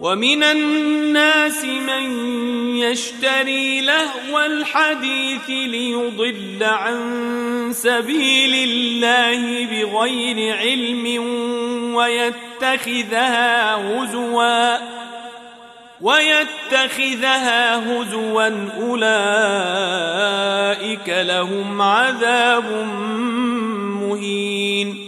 ومن الناس من يشتري لهو الحديث ليضل عن سبيل الله بغير علم ويتخذها هزوا ويتخذها هزوا أولئك لهم عذاب مهين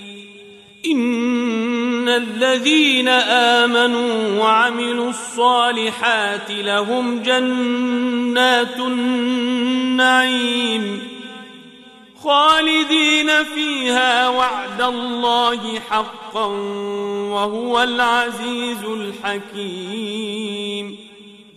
إن الذين آمنوا وعملوا الصالحات لهم جنات النعيم خالدين فيها وعد الله حقا وهو العزيز الحكيم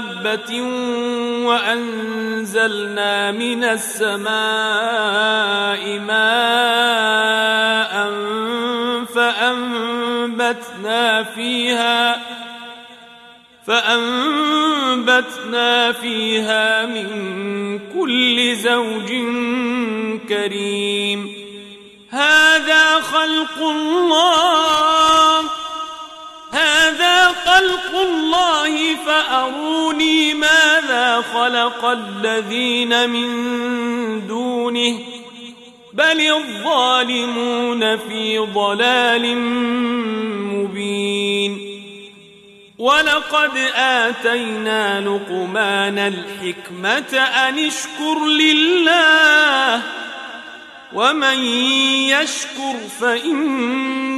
دابة وأنزلنا من السماء ماء فأنبتنا فيها فأنبتنا فيها من كل زوج كريم هذا خلق الله هذا خلق الله فأروني ماذا خلق الذين من دونه بل الظالمون في ضلال مبين. ولقد آتينا لقمان الحكمة أن اشكر لله ومن يشكر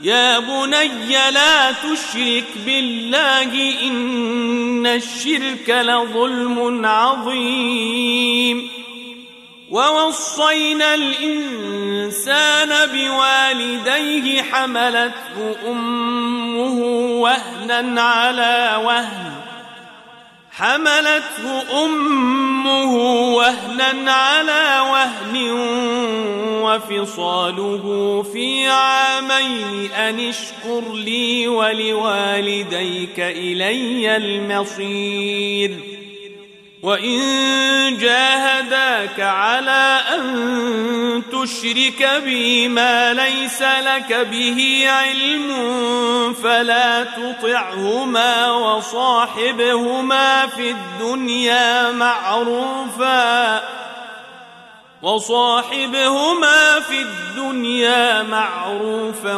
يا بني لا تشرك بالله إن الشرك لظلم عظيم. ووصينا الإنسان بوالديه حملته أمه وهنا على وهن. حملته أمه وهنا على وهن وفصاله في عامين أن اشكر لي ولوالديك إلي المصير. وإن جاهداك على أن تشرك بي ما ليس لك به علم فلا تطعهما وصاحبهما في الدنيا معروفا وصاحبهما في الدنيا معروفا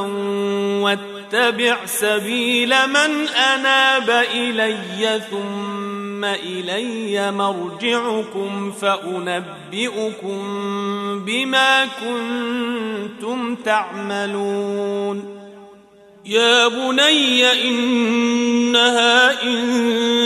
واتبع سبيل من أناب إلي ثم إلي مرجعكم فأنبئكم بما كنتم تعملون. يا بني إنها إن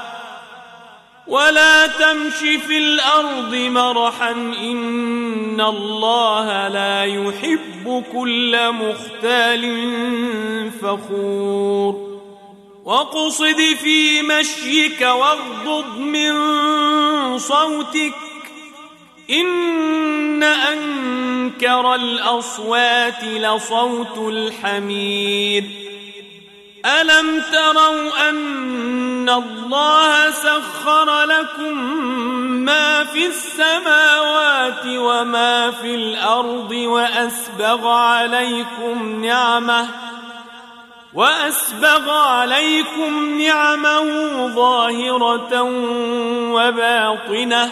ولا تمش في الأرض مرحا إن الله لا يحب كل مختال فخور واقصد في مشيك واغضض من صوتك إن أنكر الأصوات لصوت الحمير ألم تروا أن الله سخر لكم ما في السماوات وما في الأرض وأسبغ عليكم نعمة وأسبغ عليكم نعمه ظاهرة وباطنة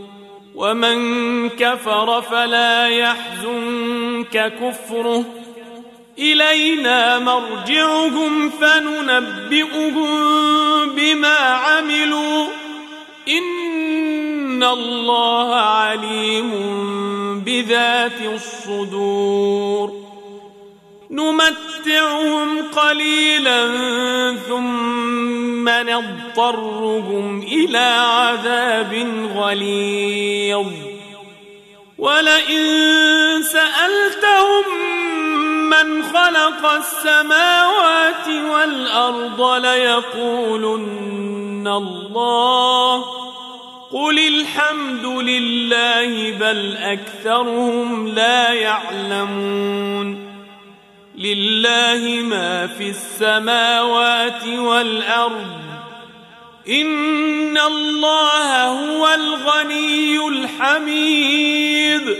ومن كفر فلا يحزنك كفره. إلينا مرجعهم فننبئهم بما عملوا. إن الله عليم بذات الصدور. نمتعهم قليلا ثم نضطرهم إلى عذاب غليظ. ولئن سألتهم من خلق السماوات والأرض ليقولن الله. قل الحمد لله بل أكثرهم لا يعلمون. لله ما في السماوات والأرض. إن الله هو الغني الحميد.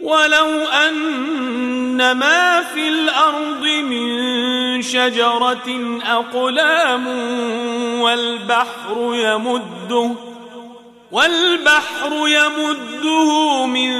ولو أن ما في الأرض من شجرة أقلام والبحر يمده والبحر يمده من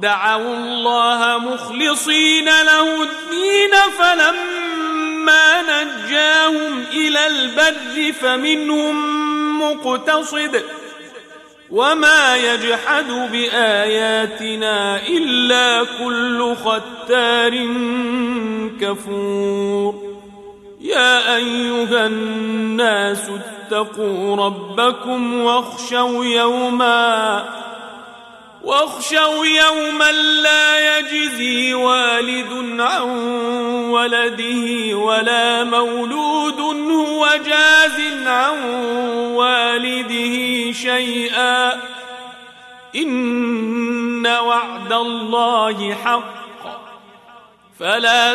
دعوا الله مخلصين له الدين فلما نجاهم إلى البر فمنهم مقتصد وما يجحد بآياتنا إلا كل ختار كفور. يا أيها الناس اتقوا ربكم واخشوا يوما واخشوا يوما لا يجزي والد عن ولده ولا مولود هو جاز عن والده شيئا. إن وعد الله حق. فلا